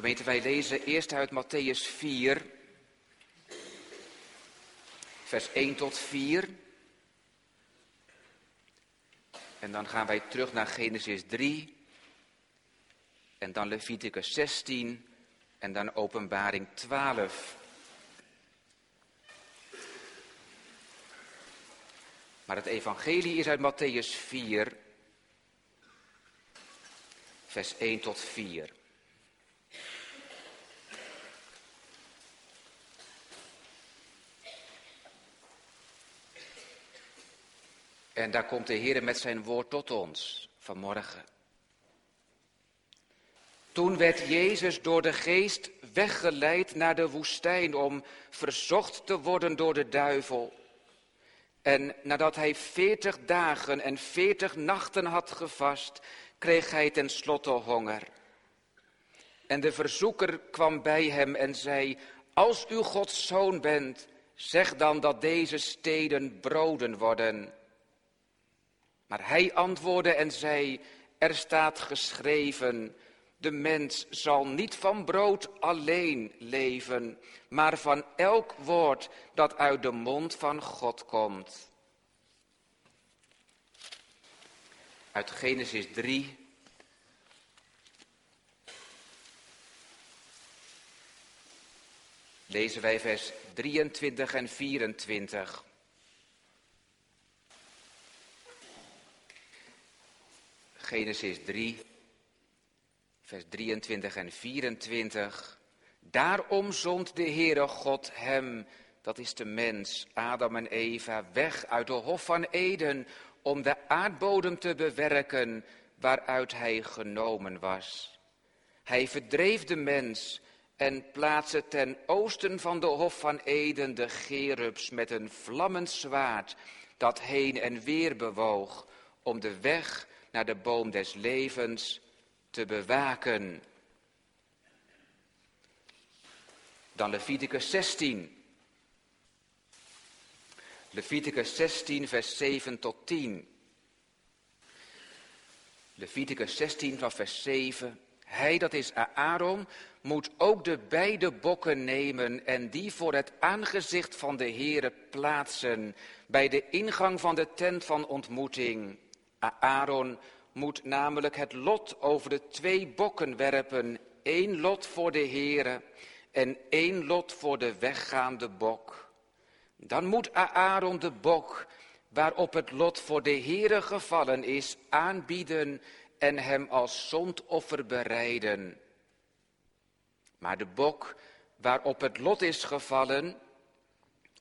Gemeente, wij lezen eerst uit Matthäus 4, vers 1 tot 4. En dan gaan wij terug naar Genesis 3. En dan Leviticus 16. En dan Openbaring 12. Maar het evangelie is uit Matthäus 4, vers 1 tot 4. En daar komt de Heer met zijn woord tot ons vanmorgen. Toen werd Jezus door de geest weggeleid naar de woestijn om verzocht te worden door de duivel. En nadat hij veertig dagen en veertig nachten had gevast, kreeg hij tenslotte honger. En de verzoeker kwam bij hem en zei, als u Gods zoon bent, zeg dan dat deze steden broden worden. Maar hij antwoordde en zei, er staat geschreven, de mens zal niet van brood alleen leven, maar van elk woord dat uit de mond van God komt. Uit Genesis 3. Lezen wij vers 23 en 24. Genesis 3, vers 23 en 24. Daarom zond de Heere God hem, dat is de mens, Adam en Eva, weg uit de hof van Eden om de aardbodem te bewerken waaruit hij genomen was. Hij verdreef de mens en plaatste ten oosten van de hof van Eden de gerubs met een vlammend zwaard dat heen en weer bewoog om de weg naar de boom des levens te bewaken. Dan Leviticus 16. Leviticus 16, vers 7 tot 10. Leviticus 16 van vers 7. Hij, dat is Aaron, moet ook de beide bokken nemen en die voor het aangezicht van de Heere plaatsen bij de ingang van de tent van ontmoeting. Aaron moet namelijk het lot over de twee bokken werpen, één lot voor de Heere en één lot voor de weggaande bok. Dan moet Aaron de bok, waarop het lot voor de Heere gevallen is, aanbieden en hem als zondoffer bereiden. Maar de bok waarop het lot is gevallen,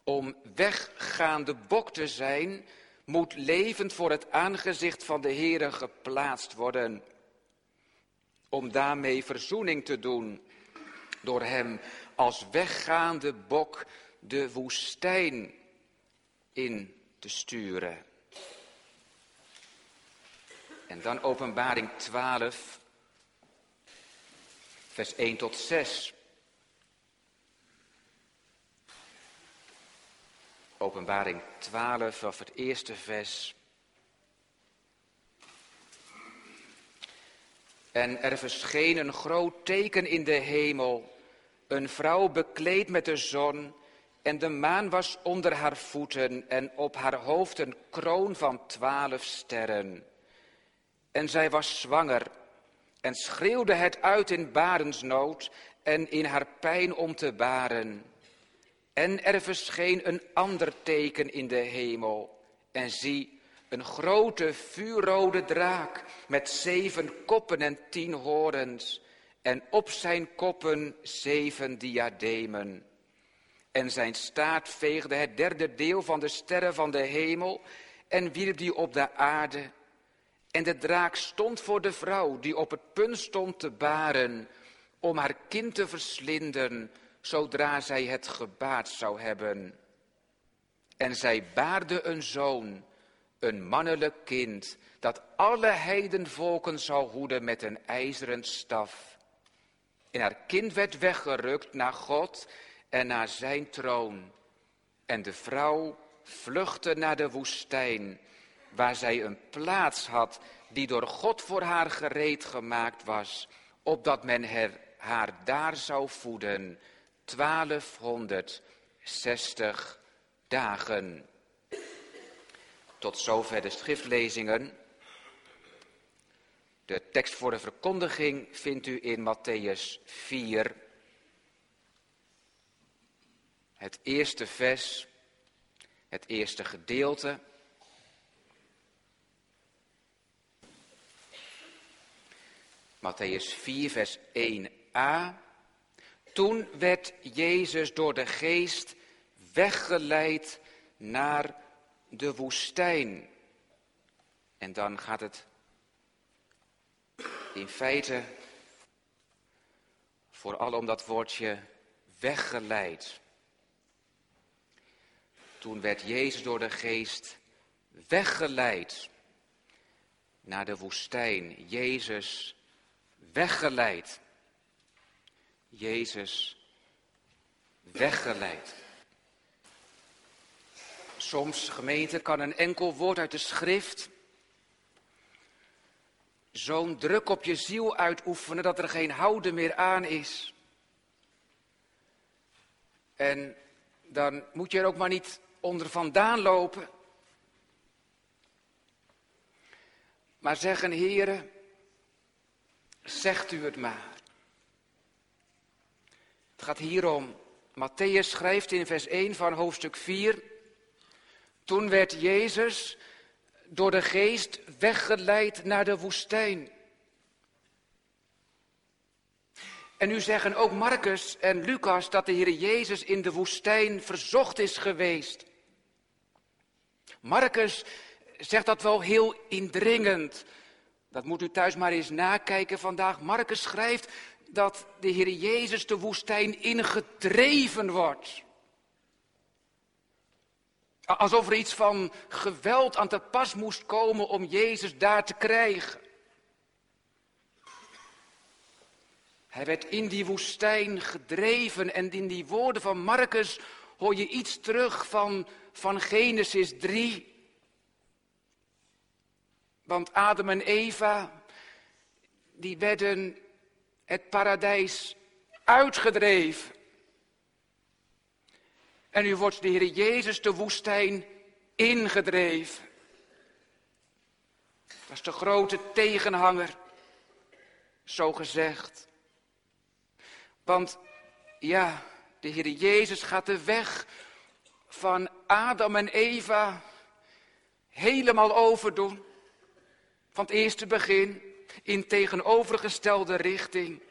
om weggaande bok te zijn, moet levend voor het aangezicht van de Heere geplaatst worden. Om daarmee verzoening te doen. Door hem als weggaande bok de woestijn in te sturen. En dan openbaring 12, vers 1 tot 6. Openbaring 12 vanaf het eerste vers. En er verscheen een groot teken in de hemel, een vrouw bekleed met de zon, en de maan was onder haar voeten en op haar hoofd een kroon van twaalf sterren. En zij was zwanger en schreeuwde het uit in barensnood en in haar pijn om te baren. En er verscheen een ander teken in de hemel. En zie, een grote vuurrode draak met zeven koppen en tien horens. En op zijn koppen zeven diademen. En zijn staart veegde het derde deel van de sterren van de hemel en wierp die op de aarde. En de draak stond voor de vrouw die op het punt stond te baren om haar kind te verslinden zodra zij het gebaat zou hebben. En zij baarde een zoon, een mannelijk kind, dat alle heidenvolken zou hoeden met een ijzeren staf. En haar kind werd weggerukt naar God en naar zijn troon. En de vrouw vluchtte naar de woestijn, waar zij een plaats had die door God voor haar gereed gemaakt was, opdat men haar daar zou voeden 1260 dagen. Tot zover de schriftlezingen. De tekst voor de verkondiging vindt u in Matthäus 4. Het eerste vers, het eerste gedeelte. Matthäus 4, vers 1a. Toen werd Jezus door de geest weggeleid naar de woestijn. En dan gaat het in feite vooral om dat woordje weggeleid. Toen werd Jezus door de geest weggeleid naar de woestijn. Jezus weggeleid. Jezus weggeleid. Soms, gemeente, kan een enkel woord uit de schrift zo'n druk op je ziel uitoefenen dat er geen houden meer aan is. En dan moet je er ook maar niet onder vandaan lopen. Maar zeggen, heren, zegt u het maar. Gaat hier om. Matthäus schrijft in vers 1 van hoofdstuk 4. Toen werd Jezus door de geest weggeleid naar de woestijn. En nu zeggen ook Marcus en Lucas dat de Heer Jezus in de woestijn verzocht is geweest. Marcus zegt dat wel heel indringend. Dat moet u thuis maar eens nakijken vandaag. Marcus schrijft dat de Heer Jezus de woestijn ingedreven wordt. Alsof er iets van geweld aan te pas moest komen om Jezus daar te krijgen. Hij werd in die woestijn gedreven en in die woorden van Marcus hoor je iets terug van, van Genesis 3. Want Adam en Eva, die werden het paradijs uitgedreven. En nu wordt de Heer Jezus de woestijn ingedreven. Dat is de grote tegenhanger, zo gezegd. Want ja, de Heer Jezus gaat de weg van Adam en Eva helemaal overdoen. Van het eerste begin in tegenovergestelde richting.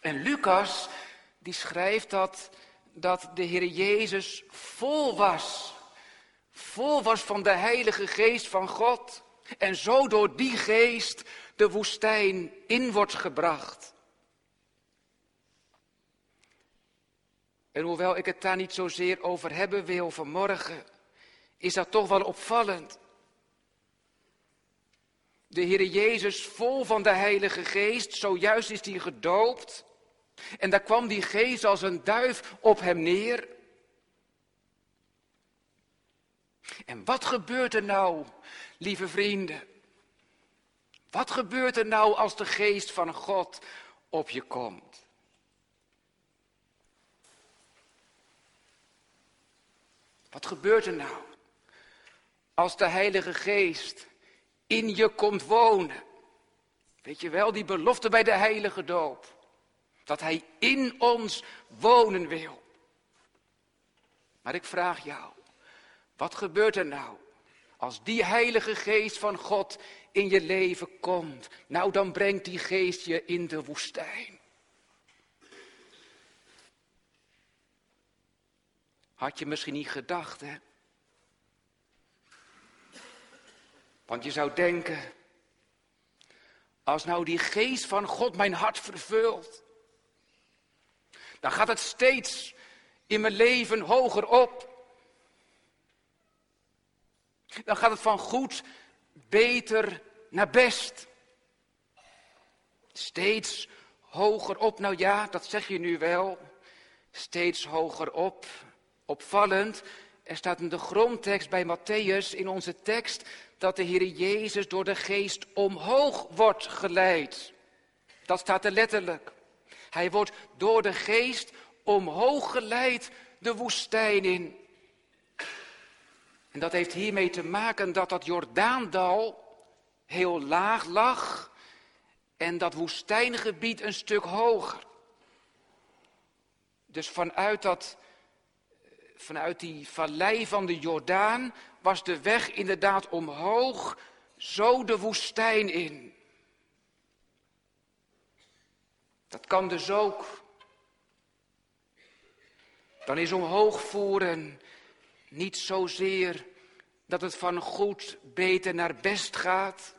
En Lucas, die schrijft dat, dat de Heer Jezus vol was. Vol was van de Heilige Geest van God. En zo door die geest de woestijn in wordt gebracht. En hoewel ik het daar niet zozeer over hebben wil vanmorgen, is dat toch wel opvallend. De Heer Jezus vol van de Heilige Geest, zojuist is hij gedoopt. En daar kwam die geest als een duif op hem neer. En wat gebeurt er nou, lieve vrienden? Wat gebeurt er nou als de geest van God op je komt? Wat gebeurt er nou als de Heilige Geest in je komt wonen? Weet je wel, die belofte bij de Heilige Doop. Dat Hij in ons wonen wil. Maar ik vraag jou, wat gebeurt er nou als die Heilige Geest van God in je leven komt? Nou, dan brengt die Geest je in de woestijn. Had je misschien niet gedacht, hè? Want je zou denken, als nou die geest van God mijn hart vervult, dan gaat het steeds in mijn leven hoger op. Dan gaat het van goed, beter naar best. Steeds hoger op. Nou ja, dat zeg je nu wel. Steeds hoger op. Opvallend, er staat in de grondtekst bij Matthäus in onze tekst dat de Heer Jezus door de geest omhoog wordt geleid. Dat staat er letterlijk. Hij wordt door de geest omhoog geleid de woestijn in. En dat heeft hiermee te maken dat dat Jordaandal heel laag lag en dat woestijngebied een stuk hoger. Dus vanuit, dat, vanuit die vallei van de Jordaan was de weg inderdaad omhoog, zo de woestijn in. Dat kan dus ook. Dan is omhoog voeren niet zozeer dat het van goed, beter naar best gaat.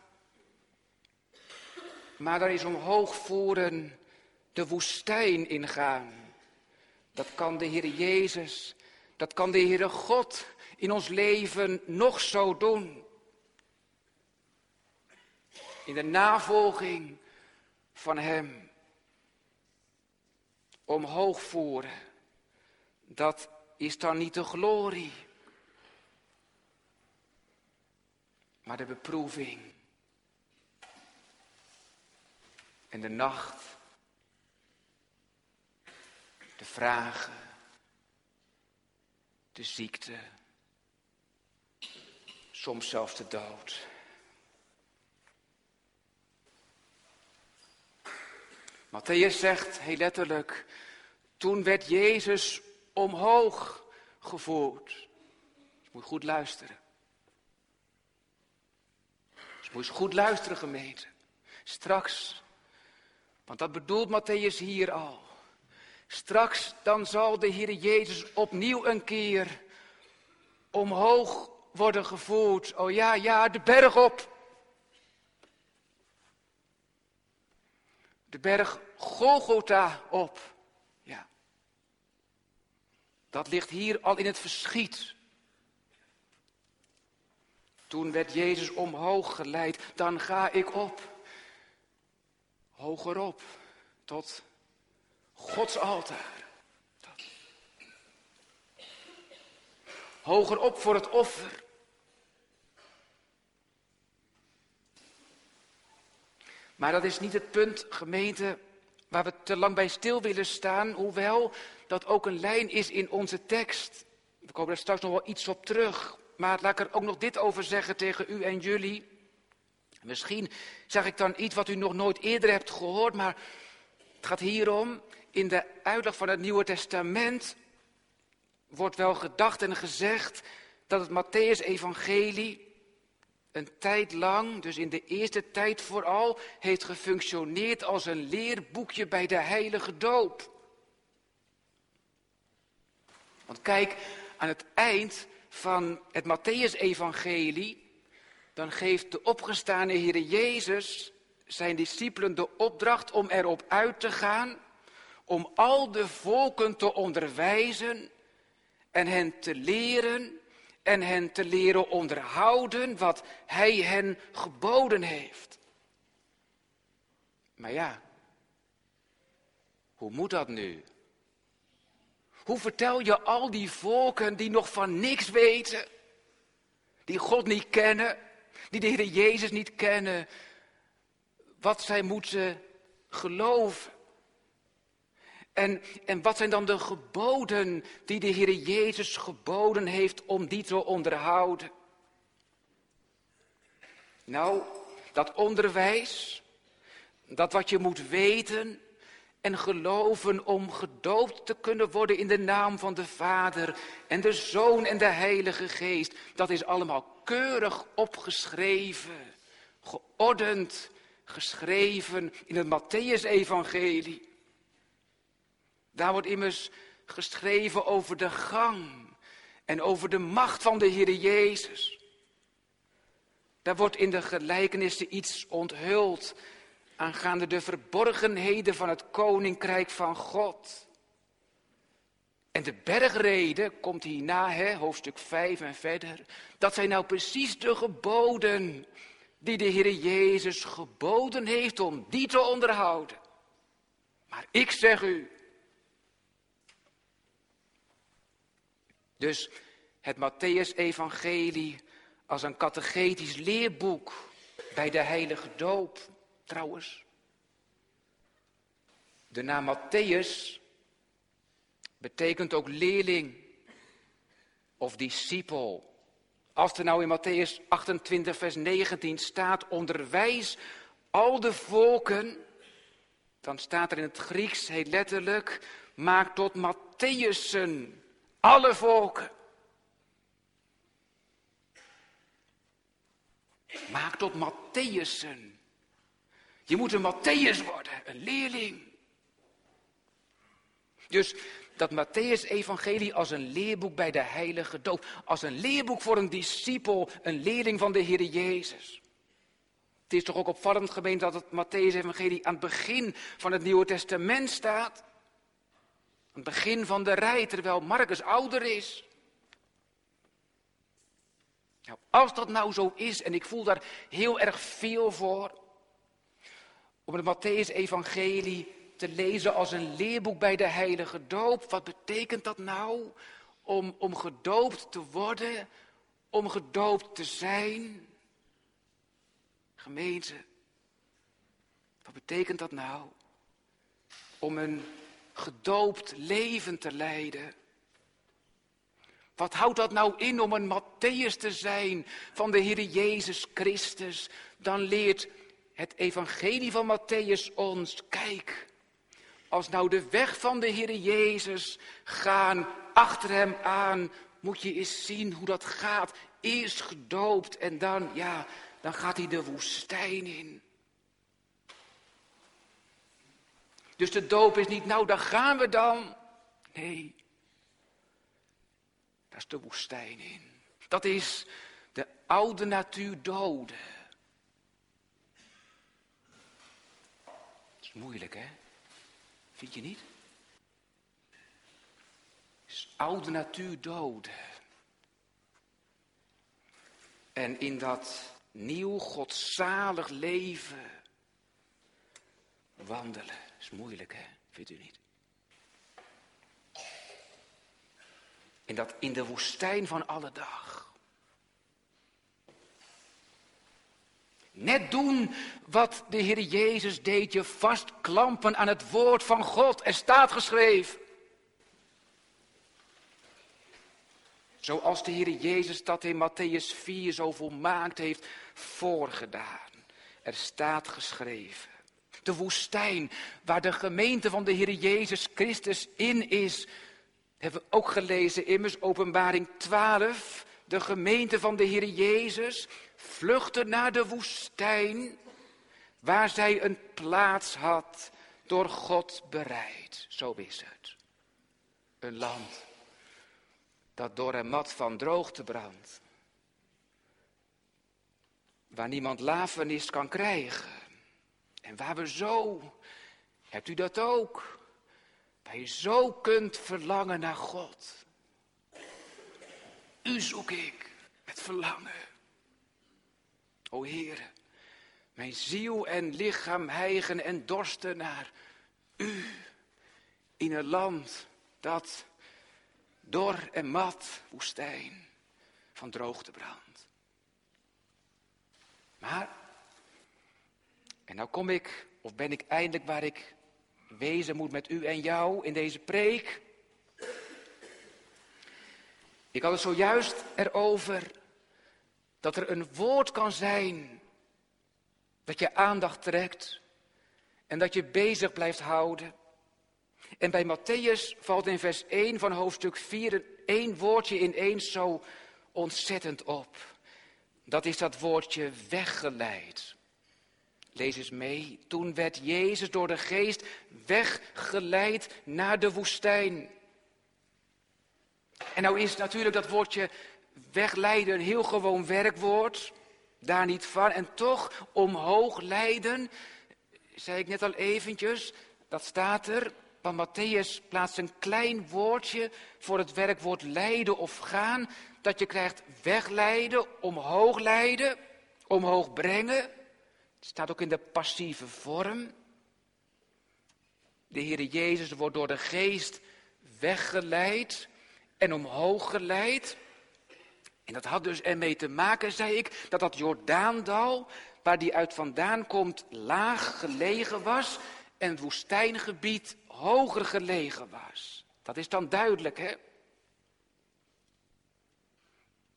Maar daar is omhoog voeren de woestijn ingaan. Dat kan de Heer Jezus, dat kan de Heere God in ons leven nog zo doen. In de navolging van Hem. Omhoog voeren. Dat is dan niet de glorie. Maar de beproeving. En de nacht. De vragen. De ziekte. Soms zelfs de dood. Matthäus zegt heel letterlijk, toen werd Jezus omhoog gevoerd. Je moet goed luisteren. Dus moet je goed luisteren, gemeente. Straks, want dat bedoelt Matthäus hier al. Straks dan zal de Heer Jezus opnieuw een keer omhoog worden gevoerd. Oh ja, ja, de berg op. De berg Golgotha op. Ja. Dat ligt hier al in het verschiet. Toen werd Jezus omhoog geleid, dan ga ik op. Hoger op, tot Gods altaar. Hoger op voor het offer. Maar dat is niet het punt, gemeente, waar we te lang bij stil willen staan, hoewel dat ook een lijn is in onze tekst. We komen er straks nog wel iets op terug. Maar laat ik er ook nog dit over zeggen tegen u en jullie. Misschien zeg ik dan iets wat u nog nooit eerder hebt gehoord, maar het gaat hierom. In de uitleg van het Nieuwe Testament wordt wel gedacht en gezegd dat het Matthäus-evangelie een tijd lang, dus in de eerste tijd vooral, heeft gefunctioneerd als een leerboekje bij de heilige doop. Want kijk, aan het eind van het Matthäus-evangelie, dan geeft de opgestane Heer Jezus zijn discipelen de opdracht om erop uit te gaan, om al de volken te onderwijzen en hen te leren en hen te leren onderhouden wat Hij hen geboden heeft. Maar ja, hoe moet dat nu? Hoe vertel je al die volken die nog van niks weten, die God niet kennen, die de Heer Jezus niet kennen, wat zij moeten geloven? En, en wat zijn dan de geboden die de Heer Jezus geboden heeft om die te onderhouden? Nou, dat onderwijs, dat wat je moet weten en geloven om gedoopt te kunnen worden in de naam van de Vader en de Zoon en de Heilige Geest, dat is allemaal keurig opgeschreven, geordend, geschreven in het Matthäus-evangelie. Daar wordt immers geschreven over de gang en over de macht van de Heer Jezus. Daar wordt in de gelijkenissen iets onthuld aangaande de verborgenheden van het koninkrijk van God. En de bergrede komt hierna, hè, hoofdstuk 5 en verder. Dat zijn nou precies de geboden die de Heer Jezus geboden heeft om die te onderhouden. Maar ik zeg u, Dus het Matthäus-evangelie als een catechetisch leerboek bij de heilige doop, trouwens. De naam Matthäus betekent ook leerling of discipel. Als er nou in Matthäus 28, vers 19 staat, onderwijs al de volken, dan staat er in het Grieks heel letterlijk, maak tot Matthäusen alle volken. Maak tot Matthäusen. Je moet een Matthäus worden, een leerling. Dus dat Matthäus-evangelie als een leerboek bij de heilige doop, als een leerboek voor een discipel, een leerling van de Heer Jezus. Het is toch ook opvallend gemeend dat het Matthäus-evangelie aan het begin van het Nieuwe Testament staat. Aan het begin van de rij, terwijl Marcus ouder is. Nou, als dat nou zo is, en ik voel daar heel erg veel voor, om het Matthäus-evangelie te lezen als een leerboek bij de heilige doop. Wat betekent dat nou? Om, om gedoopt te worden, om gedoopt te zijn. Gemeente, wat betekent dat nou? Om een gedoopt leven te leiden. Wat houdt dat nou in om een Matthäus te zijn van de Heer Jezus Christus? Dan leert het evangelie van Matthäus ons, kijk, als nou de weg van de Heer Jezus gaan, achter hem aan, moet je eens zien hoe dat gaat. Eerst gedoopt en dan, ja, dan gaat hij de woestijn in. Dus de doop is niet, nou, daar gaan we dan. Nee, dat is de woestijn in. Dat is de oude natuur doden. Is moeilijk, hè? Vind je niet? Is oude natuur doden. En in dat nieuw godzalig leven wandelen. Is moeilijk, hè? Vindt u niet? In, dat, in de woestijn van alle dag. Net doen wat de Heer Jezus deed, je vastklampen aan het woord van God. Er staat geschreven. Zoals de Heer Jezus dat in Matthäus 4 zo volmaakt heeft voorgedaan. Er staat geschreven. De woestijn waar de gemeente van de Heer Jezus Christus in is. Hebben we ook gelezen immers openbaring 12. De gemeente van de Heer Jezus vluchtte naar de woestijn, waar zij een plaats had door God bereid. Zo is het. Een land dat door een mat van droogte brandt. Waar niemand lafenis kan krijgen. En waar we zo, hebt u dat ook? Waar je zo kunt verlangen naar God. U zoek ik met verlangen. O Heer, mijn ziel en lichaam hijgen en dorsten naar U in een land dat dor en mat woestijn van droogte brandt. Maar, en nou kom ik, of ben ik eindelijk waar ik wezen moet met u en jou in deze preek. Ik had het zojuist erover dat er een woord kan zijn dat je aandacht trekt en dat je bezig blijft houden. En bij Matthäus valt in vers 1 van hoofdstuk 4 één woordje ineens zo ontzettend op. Dat is dat woordje weggeleid. Lees eens mee. Toen werd Jezus door de geest weggeleid naar de woestijn. En nou is natuurlijk dat woordje wegleiden een heel gewoon werkwoord. Daar niet van. En toch omhoog leiden, zei ik net al eventjes, dat staat er. Want Matthäus plaatst een klein woordje voor het werkwoord leiden of gaan. Dat je krijgt wegleiden, omhoog leiden, omhoog brengen. Het staat ook in de passieve vorm. De Heer Jezus wordt door de geest weggeleid en omhoog geleid. En dat had dus ermee te maken, zei ik, dat dat Jordaandal, waar die uit vandaan komt, laag gelegen was. en het woestijngebied hoger gelegen was. Dat is dan duidelijk, hè?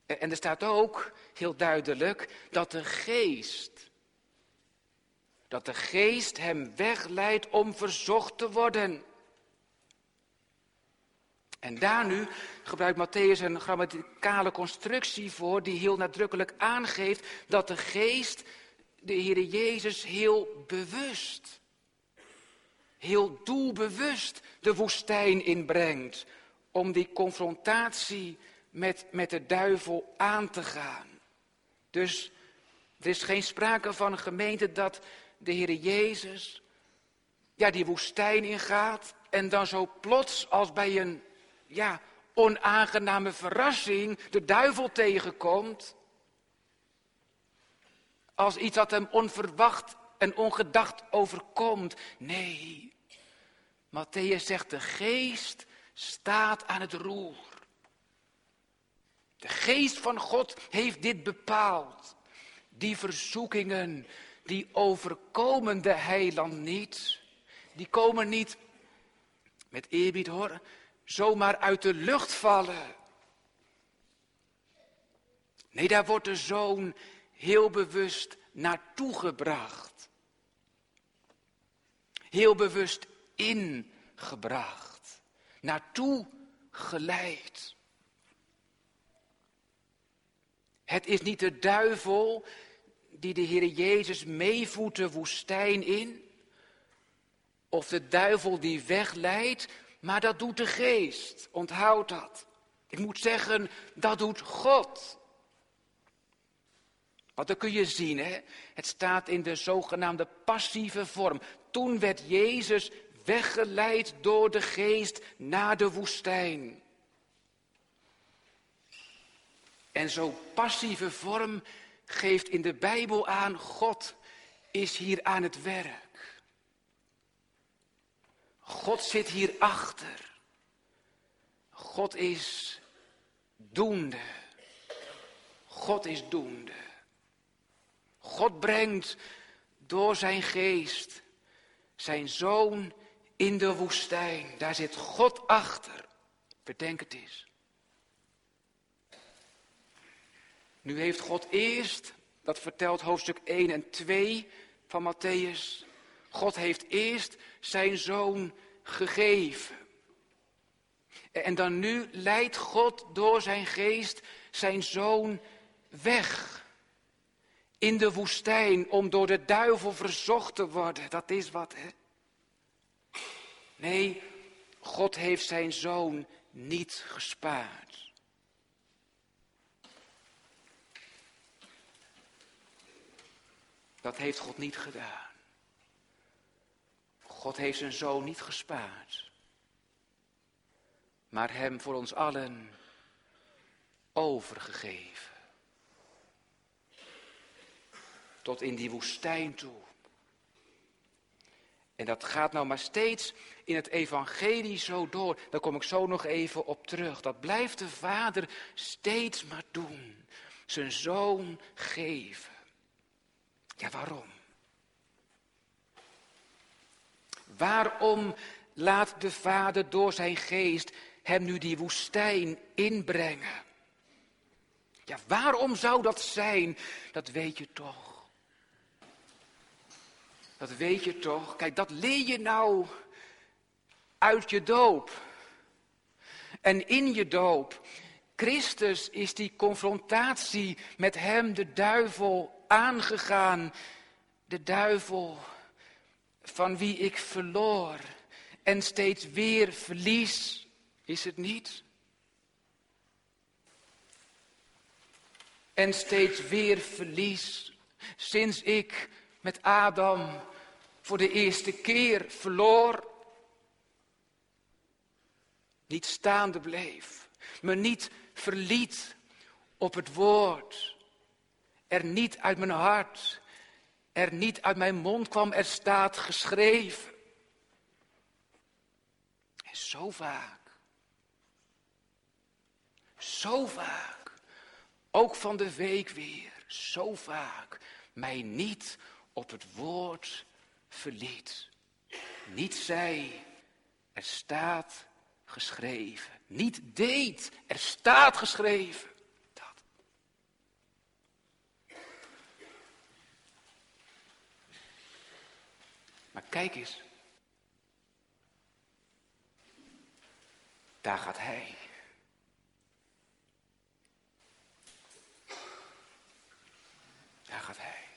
En er staat ook heel duidelijk dat de geest, dat de geest hem wegleidt om verzocht te worden. En daar nu gebruikt Matthäus een grammaticale constructie voor die heel nadrukkelijk aangeeft dat de geest de Heer Jezus heel bewust, heel doelbewust de woestijn inbrengt om die confrontatie met, met de duivel aan te gaan. Dus er is geen sprake van een gemeente dat de Heer Jezus ja, die woestijn ingaat en dan zo plots als bij een ja, onaangename verrassing de duivel tegenkomt. Als iets dat hem onverwacht en ongedacht overkomt. Nee, Matthäus zegt de geest staat aan het roer. De geest van God heeft dit bepaald. Die verzoekingen, die overkomen de heiland niet. Die komen niet, met eerbied hoor, zomaar uit de lucht vallen. Nee, daar wordt de zoon heel bewust naartoe gebracht. Heel bewust ingebracht. Naartoe geleid. Het is niet de duivel die de Heer Jezus meevoert de woestijn in. Of de duivel die wegleidt, maar dat doet de geest. Onthoud dat. Ik moet zeggen, dat doet God. Want dan kun je zien, hè? het staat in de zogenaamde passieve vorm. Toen werd Jezus weggeleid door de geest naar de woestijn. En zo'n passieve vorm geeft in de Bijbel aan, God is hier aan het werk. God zit hierachter. God is doende. God is doende. God brengt door zijn geest zijn zoon in de woestijn. Daar zit God achter. Bedenk het eens. Nu heeft God eerst, dat vertelt hoofdstuk 1 en 2 van Matthäus, God heeft eerst zijn zoon gegeven. En dan nu leidt God door zijn geest zijn zoon weg. In de woestijn om door de duivel verzocht te worden. Dat is wat, hè? Nee, God heeft zijn zoon niet gespaard. Dat heeft God niet gedaan. God heeft zijn zoon niet gespaard, maar hem voor ons allen overgegeven. Tot in die woestijn toe. En dat gaat nou maar steeds in het evangelie zo door. Daar kom ik zo nog even op terug. Dat blijft de vader steeds maar doen. Zijn zoon geven. Ja, waarom? Waarom laat de Vader door zijn geest hem nu die woestijn inbrengen? Ja, waarom zou dat zijn? Dat weet je toch. Dat weet je toch. Kijk, dat leer je nou uit je doop. En in je doop. Christus is die confrontatie met hem, de duivel, aangegaan. De duivel van wie ik verloor en steeds weer verlies, is het niet? En steeds weer verlies, sinds ik met Adam voor de eerste keer verloor, niet staande bleef, me niet verliet op het woord er niet uit mijn hart, er niet uit mijn mond kwam, er staat geschreven. En zo vaak, zo vaak, ook van de week weer, zo vaak, mij niet op het woord verliet. Niet zij, er staat geschreven. Niet deed, er staat geschreven. Dat. Maar kijk eens. Daar gaat hij. Daar gaat hij.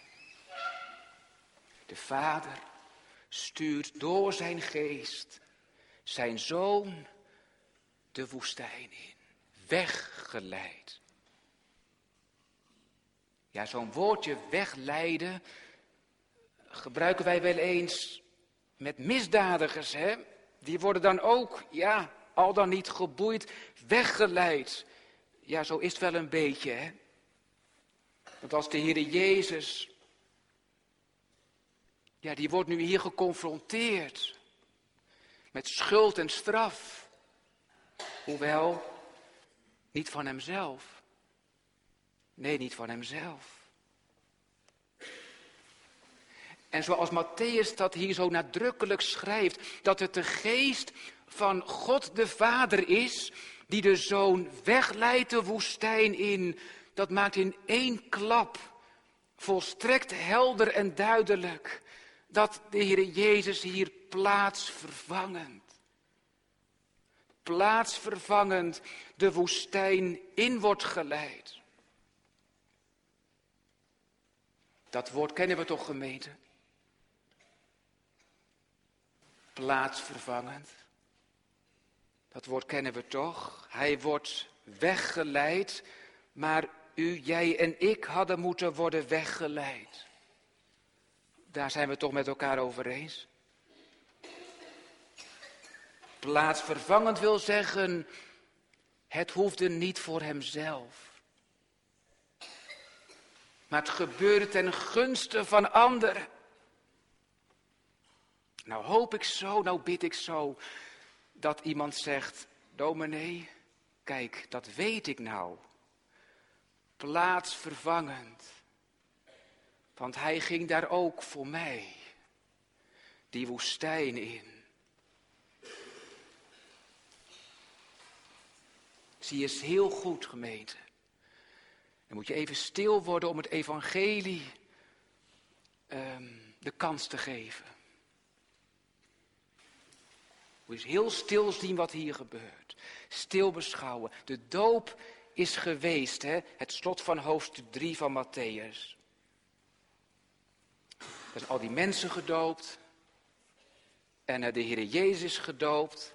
De Vader stuurt door zijn geest zijn zoon de woestijn in. Weggeleid. Ja, zo'n woordje wegleiden gebruiken wij wel eens met misdadigers, hè? Die worden dan ook, ja, al dan niet geboeid, weggeleid. Ja, zo is het wel een beetje, hè? Want als de Heer Jezus, ja, die wordt nu hier geconfronteerd met schuld en straf. Hoewel, niet van hemzelf. Nee, niet van hemzelf. En zoals Matthäus dat hier zo nadrukkelijk schrijft, dat het de geest van God de Vader is, die de Zoon wegleidt de woestijn in, dat maakt in één klap volstrekt helder en duidelijk dat de Heer Jezus hier plaatsvervangend, plaatsvervangend de woestijn in wordt geleid. Dat woord kennen we toch gemeente? Plaatsvervangend. Dat woord kennen we toch? Hij wordt weggeleid, maar u, jij en ik hadden moeten worden weggeleid. Daar zijn we toch met elkaar over eens? Plaatsvervangend wil zeggen, het hoefde niet voor hemzelf. Maar het gebeurde ten gunste van anderen. Nou hoop ik zo, nou bid ik zo, dat iemand zegt, dominee, kijk, dat weet ik nou. Plaatsvervangend. Want hij ging daar ook voor mij, die woestijn in. Zie je, is heel goed, gemeente. Dan moet je even stil worden om het evangelie um, de kans te geven. Moet je heel stil zien wat hier gebeurt. Stil beschouwen. De doop is geweest, hè? het slot van hoofdstuk 3 van Matthäus. Er zijn al die mensen gedoopt. En de Heer Jezus gedoopt.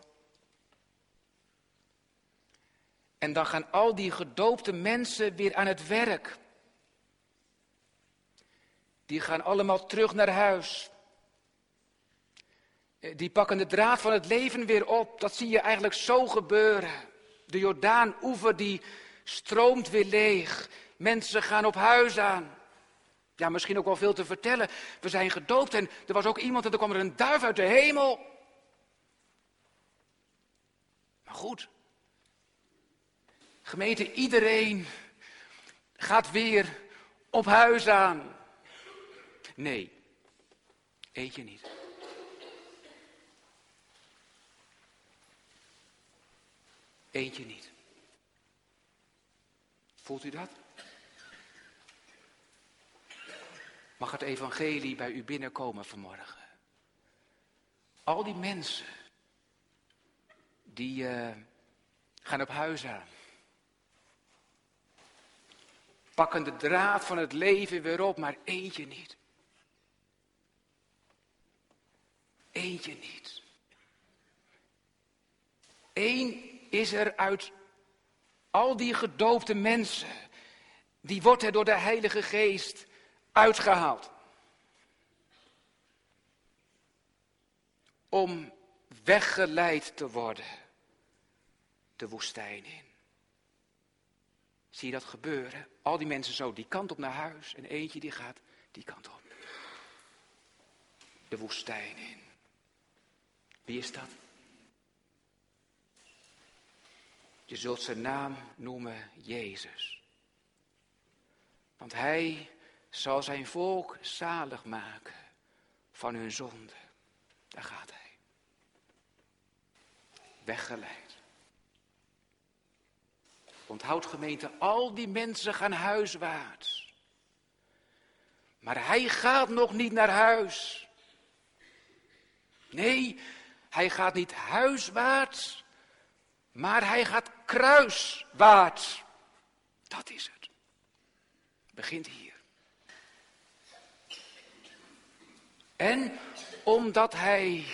En dan gaan al die gedoopte mensen weer aan het werk. Die gaan allemaal terug naar huis. Eh, die pakken de draad van het leven weer op. Dat zie je eigenlijk zo gebeuren. De Jordaan-oever die stroomt weer leeg. Mensen gaan op huis aan. Ja, misschien ook wel veel te vertellen. We zijn gedoopt en er was ook iemand en er kwam er een duif uit de hemel. Maar goed. Gemeente, iedereen gaat weer op huis aan. Nee, eet je niet. Eentje niet. Voelt u dat? Mag het evangelie bij u binnenkomen vanmorgen? Al die mensen die uh, gaan op huis aan. Pakken de draad van het leven weer op, maar eentje niet. Eentje niet. Eén is er uit al die gedoopte mensen, die wordt er door de Heilige Geest uitgehaald. Om weggeleid te worden de woestijn in. Zie je dat gebeuren? Al die mensen zo die kant op naar huis en eentje die gaat die kant op. De woestijn in. Wie is dat? Je zult zijn naam noemen Jezus. Want hij zal zijn volk zalig maken van hun zonde. Daar gaat hij. Weggeleid. Onthoud gemeente, al die mensen gaan huiswaarts. Maar hij gaat nog niet naar huis. Nee, hij gaat niet huiswaarts, maar hij gaat kruiswaarts. Dat is het. Begint hier. En omdat hij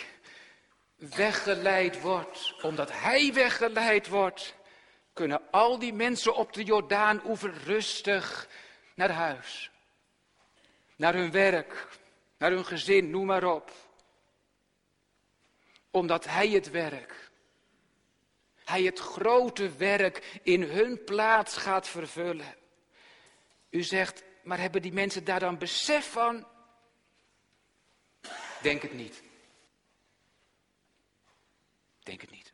weggeleid wordt, omdat hij weggeleid wordt, kunnen al die mensen op de Jordaan-oever rustig naar huis. Naar hun werk, naar hun gezin, noem maar op. Omdat hij het werk, hij het grote werk in hun plaats gaat vervullen. U zegt, maar hebben die mensen daar dan besef van? Denk het niet. Denk het niet.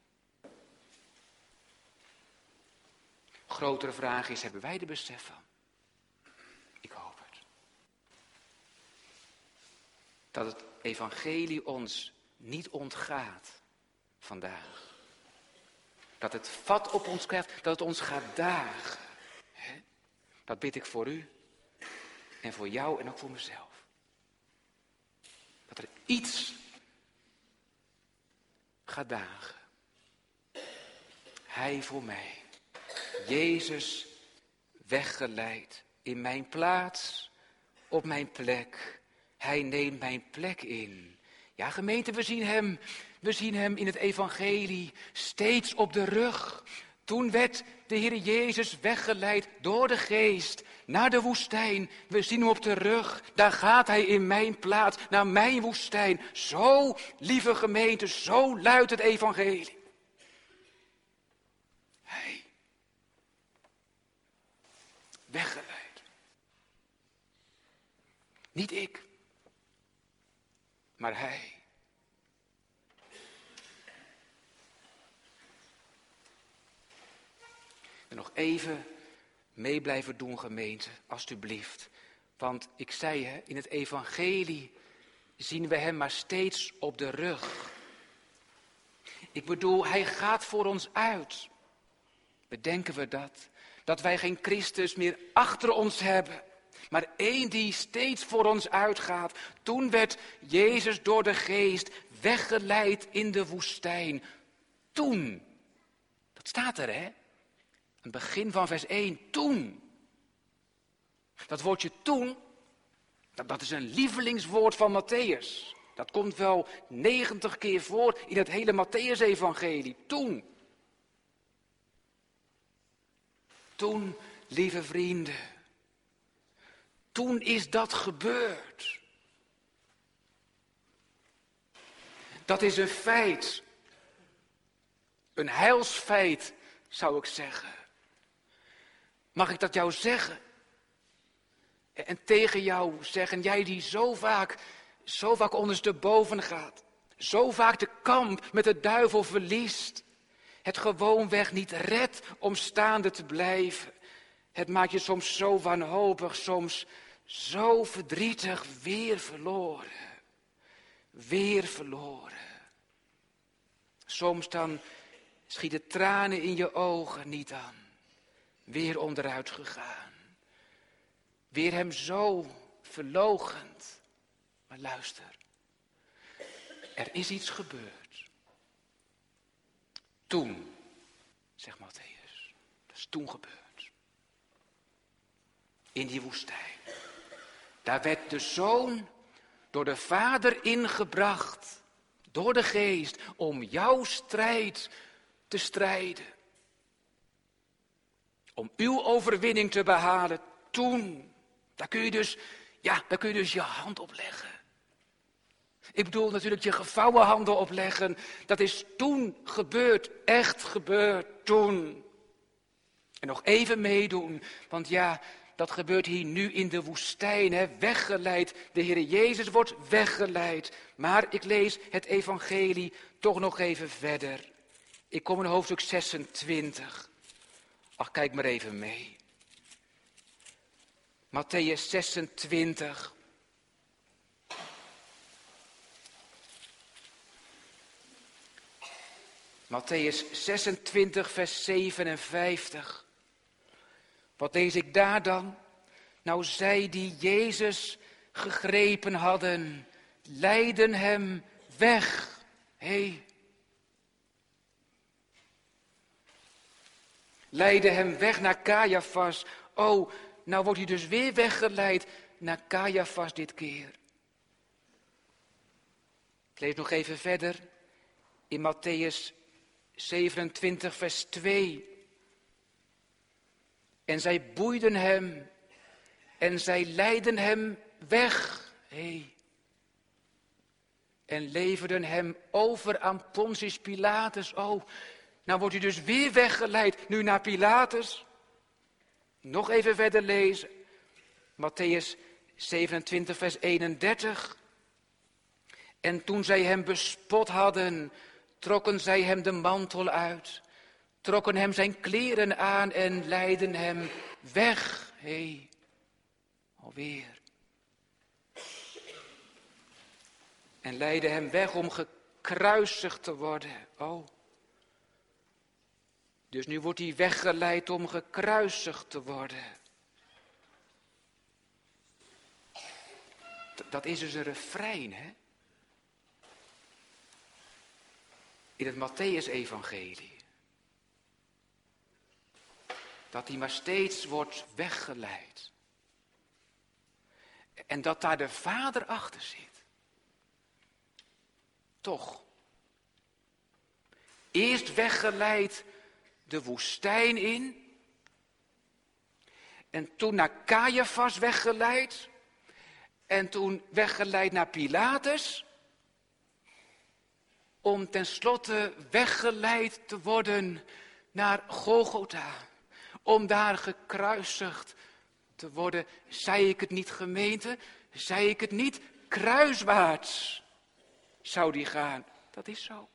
Grotere vraag is, hebben wij er besef van? Ik hoop het. Dat het evangelie ons niet ontgaat vandaag. Dat het vat op ons krijgt, dat het ons gaat dagen. Dat bid ik voor u en voor jou en ook voor mezelf. Dat er iets gaat dagen. Hij voor mij. Jezus weggeleid in mijn plaats, op mijn plek. Hij neemt mijn plek in. Ja, gemeente, we zien hem, we zien hem in het evangelie steeds op de rug. Toen werd de Heer Jezus weggeleid door de geest naar de woestijn. We zien hem op de rug. Daar gaat hij in mijn plaats, naar mijn woestijn. Zo, lieve gemeente, zo luidt het evangelie. Hij. Weggeleid. Niet ik, maar hij. Nog even mee blijven doen, gemeente, alstublieft. Want ik zei, hè, in het evangelie zien we hem maar steeds op de rug. Ik bedoel, hij gaat voor ons uit. Bedenken we dat? Dat wij geen Christus meer achter ons hebben, maar één die steeds voor ons uitgaat. Toen werd Jezus door de geest weggeleid in de woestijn. Toen. Dat staat er, hè? Het begin van vers 1, toen. Dat woordje toen, dat, dat is een lievelingswoord van Matthäus. Dat komt wel 90 keer voor in het hele Matthäus-evangelie. Toen. Toen, lieve vrienden. Toen is dat gebeurd. Dat is een feit. Een heilsfeit, zou ik zeggen. Mag ik dat jou zeggen? En tegen jou zeggen, jij die zo vaak, zo vaak ondersteboven gaat. Zo vaak de kamp met de duivel verliest. Het gewoonweg niet redt om staande te blijven. Het maakt je soms zo wanhopig, soms zo verdrietig, weer verloren. Weer verloren. Soms dan schieten tranen in je ogen niet aan weer onderuit gegaan. Weer hem zo verlogend. Maar luister, er is iets gebeurd. Toen, zegt Matthäus, dat is toen gebeurd. In die woestijn. Daar werd de zoon door de vader ingebracht, door de geest, om jouw strijd te strijden om uw overwinning te behalen toen. Daar kun je dus, ja, daar kun je dus je hand op leggen. Ik bedoel natuurlijk je gevouwen handen opleggen. Dat is toen gebeurd, echt gebeurd toen. En nog even meedoen, want ja, dat gebeurt hier nu in de woestijn, hè, weggeleid. De Heer Jezus wordt weggeleid. Maar ik lees het evangelie toch nog even verder. Ik kom in hoofdstuk 26. Ach, kijk maar even mee. Matthäus 26. Matthäus 26, vers 57. Wat lees ik daar dan? Nou, zij die Jezus gegrepen hadden, leidden hem weg. Hé. Hey. Leidden hem weg naar Caiaphas. Oh, nou wordt hij dus weer weggeleid naar Caiaphas dit keer. Ik lees nog even verder in Matthäus 27, vers 2. En zij boeiden hem en zij leidden hem weg. Hey. En leverden hem over aan Pontius Pilatus. Oh, nou wordt hij dus weer weggeleid, nu naar Pilatus. Nog even verder lezen. Matthäus 27, vers 31. En toen zij hem bespot hadden, trokken zij hem de mantel uit, trokken hem zijn kleren aan en leidden hem weg. Hé, hey, alweer. En leidden hem weg om gekruisigd te worden. Oh. Dus nu wordt hij weggeleid om gekruisigd te worden. Dat is dus een refrein, hè? In het Matthäus-evangelie. Dat hij maar steeds wordt weggeleid. En dat daar de Vader achter zit. Toch. Eerst weggeleid de woestijn in. En toen naar Caiaphas weggeleid. En toen weggeleid naar Pilatus. Om tenslotte weggeleid te worden naar Golgotha. Om daar gekruisigd te worden. Zei ik het niet gemeente? Zei ik het niet? Kruiswaarts zou die gaan. Dat is zo.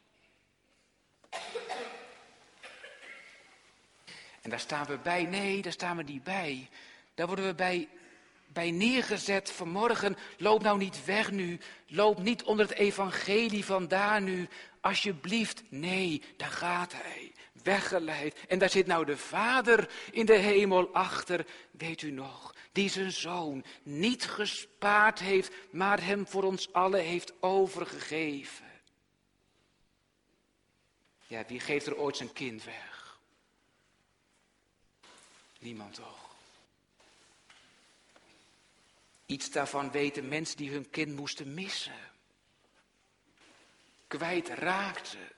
En daar staan we bij. Nee, daar staan we niet bij. Daar worden we bij, bij neergezet vanmorgen. Loop nou niet weg nu. Loop niet onder het evangelie vandaar nu. Alsjeblieft. Nee, daar gaat hij. Weggeleid. En daar zit nou de Vader in de hemel achter. Weet u nog? Die zijn zoon niet gespaard heeft, maar hem voor ons allen heeft overgegeven. Ja, wie geeft er ooit zijn kind weg? Niemand toch? Iets daarvan weten mensen die hun kind moesten missen. Kwijt raakten.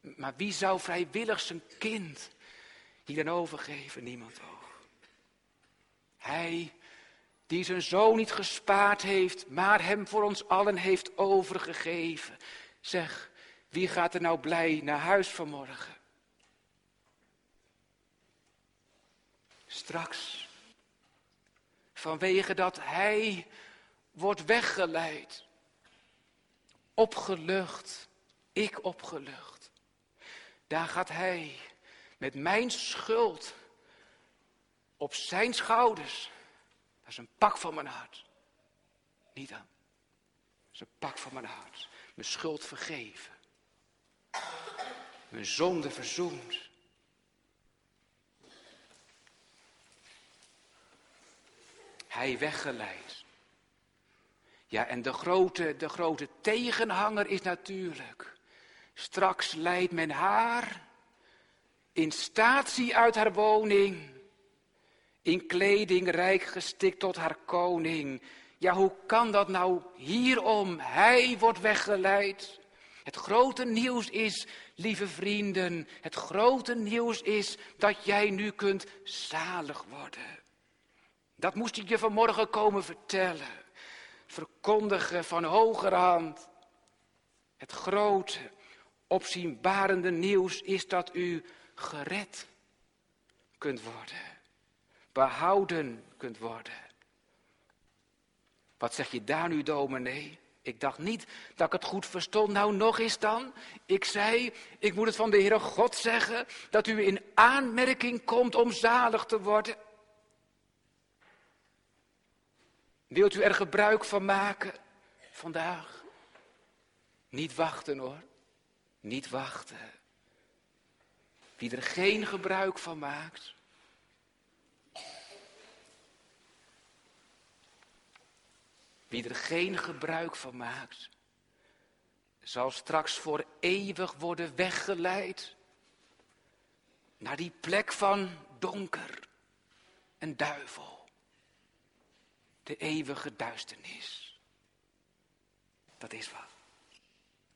Maar wie zou vrijwillig zijn kind hier dan overgeven? Niemand toch? Hij die zijn zoon niet gespaard heeft, maar hem voor ons allen heeft overgegeven. Zeg, wie gaat er nou blij naar huis vanmorgen? Straks. Vanwege dat hij wordt weggeleid. Opgelucht. Ik opgelucht. Daar gaat hij met mijn schuld op zijn schouders. Dat is een pak van mijn hart. Niet aan. Dat is een pak van mijn hart. Mijn schuld vergeven. Mijn zonde verzoend. Hij weggeleid. Ja, en de grote, de grote tegenhanger is natuurlijk, straks leidt men haar in statie uit haar woning, in kleding rijk gestikt tot haar koning. Ja, hoe kan dat nou hierom? Hij wordt weggeleid. Het grote nieuws is, lieve vrienden, het grote nieuws is dat jij nu kunt zalig worden. Dat moest ik je vanmorgen komen vertellen. Verkondigen van hogerhand. Het grote, opzienbarende nieuws is dat u gered kunt worden. Behouden kunt worden. Wat zeg je daar nu, dominee? Ik dacht niet dat ik het goed verstond. Nou, nog eens dan. Ik zei, ik moet het van de Heere God zeggen, dat u in aanmerking komt om zalig te worden. Wilt u er gebruik van maken vandaag? Niet wachten hoor. niet wachten. Wie er geen gebruik van maakt, wie er geen gebruik van maakt, zal straks voor eeuwig worden weggeleid naar die plek van donker en duivel, de eeuwige duisternis. Dat is wat.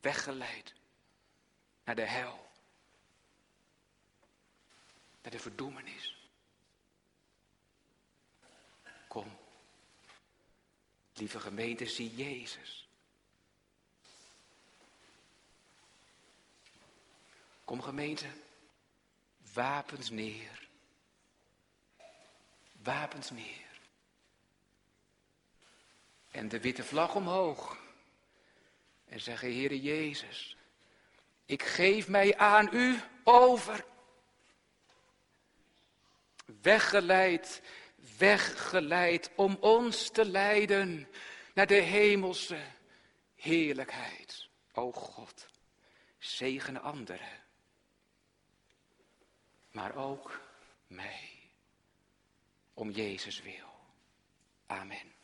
Weggeleid naar de hel, naar de verdoemenis. Kom, lieve gemeente, zie Jezus. Kom gemeente, wapens neer. Wapens neer. En de witte vlag omhoog. En zeggen, Heere Jezus, ik geef mij aan u over. Weggeleid, weggeleid om ons te leiden naar de hemelse heerlijkheid. O God, zegen anderen maar ook mij. Om Jezus wil. Amen.